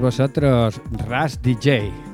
vosotros, Ras DJ.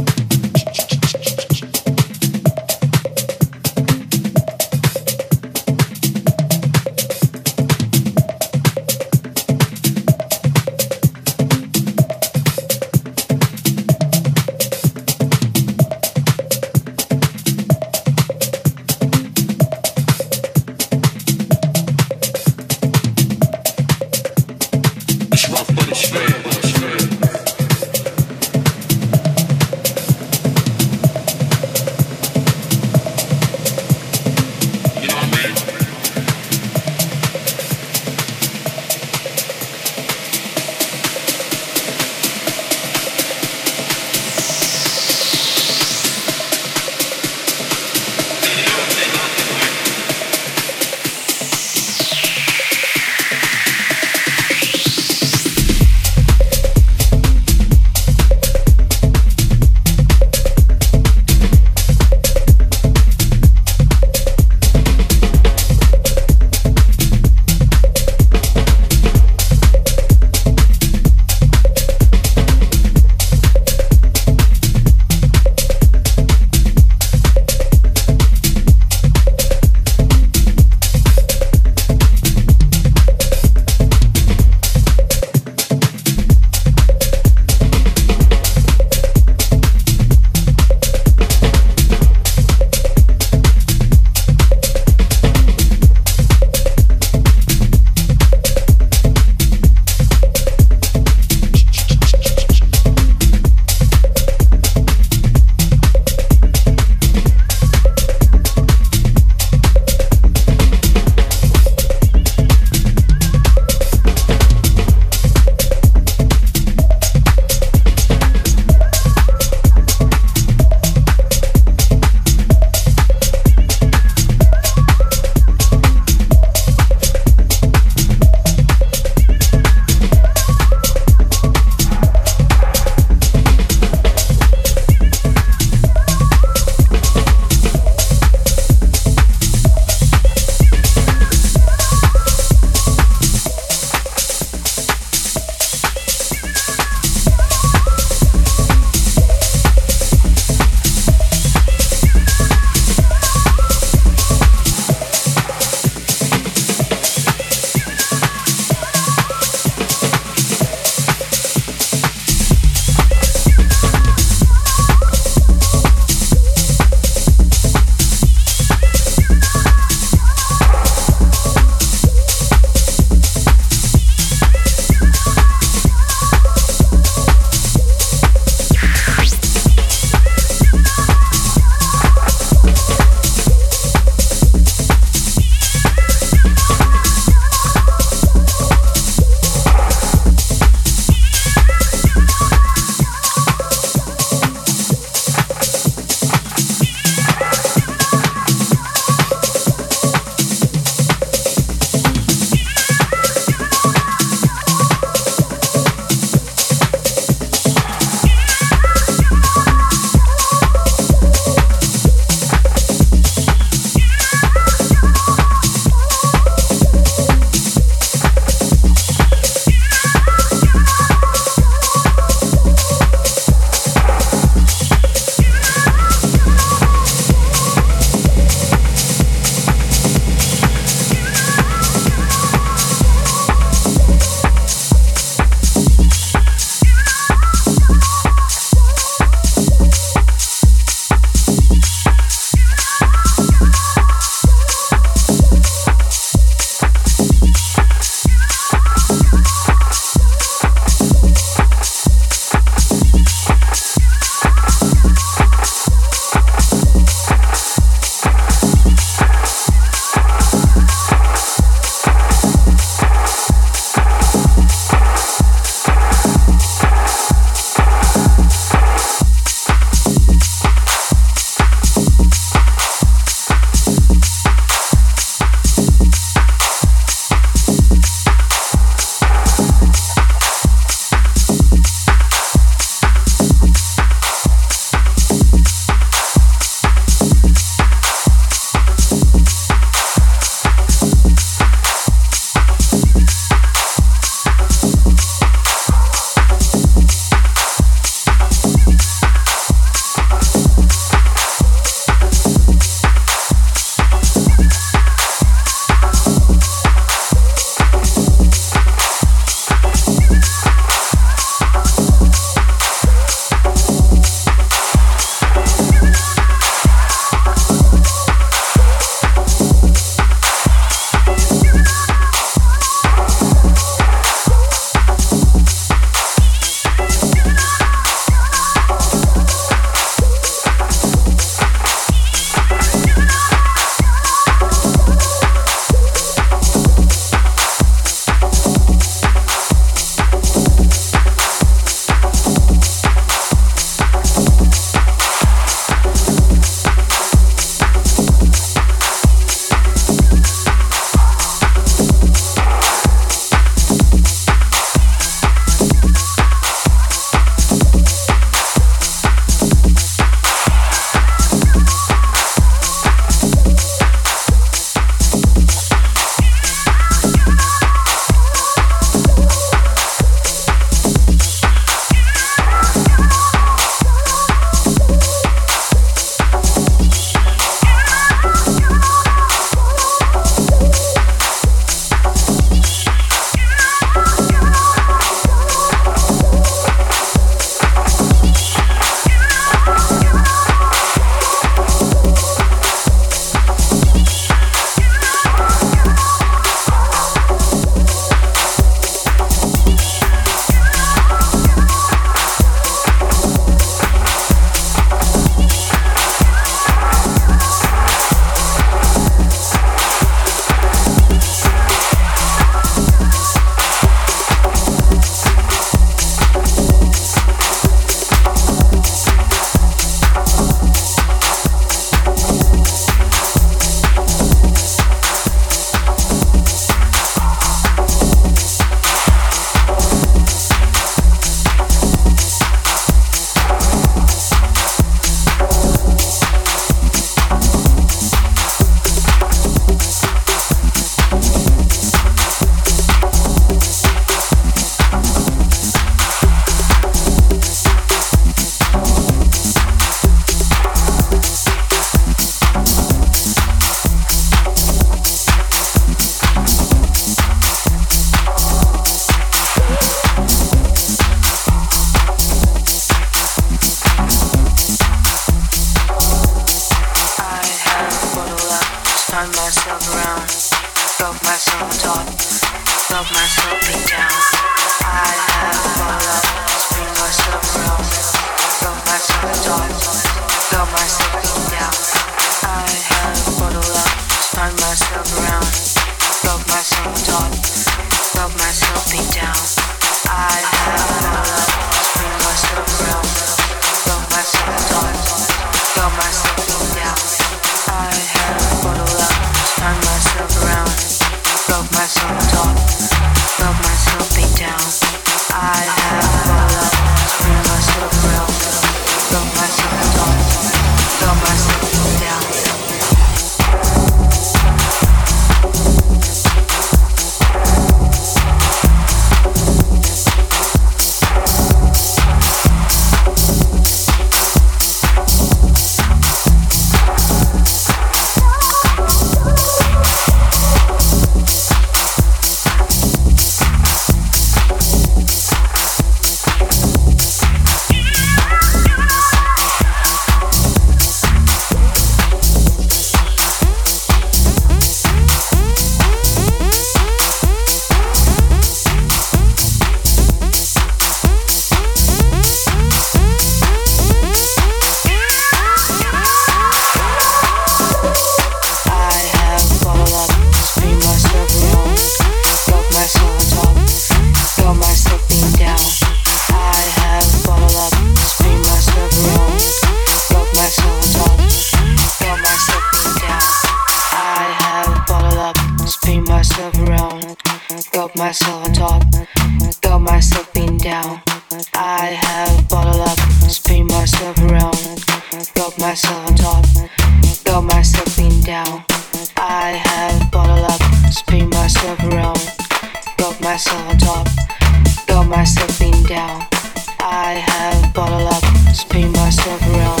I have bottled up, spin myself around,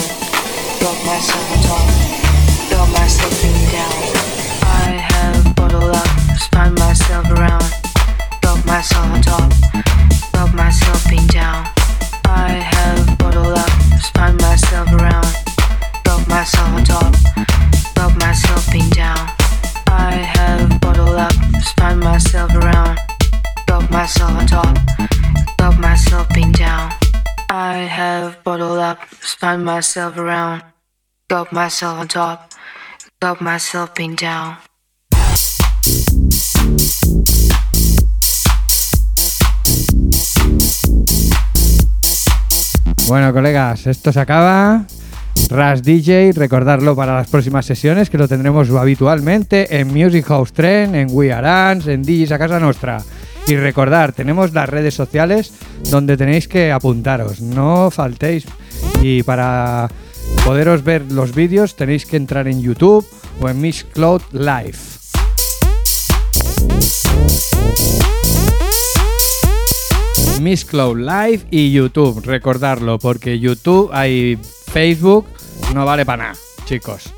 got myself on top, got myself pinned down. I have bottled up, spun myself around, got myself on top, got myself pinned myself around, got myself on top, got myself down. Bueno, colegas, esto se acaba. Ras DJ, recordarlo para las próximas sesiones, que lo tendremos habitualmente en Music House Trend, en We Are Dance, en DJs a casa nuestra. Y recordar, tenemos las redes sociales donde tenéis que apuntaros, no faltéis. Y para poderos ver los vídeos tenéis que entrar en YouTube o en Miss Cloud Live. Miss Cloud Live y YouTube, recordarlo, porque YouTube hay Facebook, no vale para nada, chicos.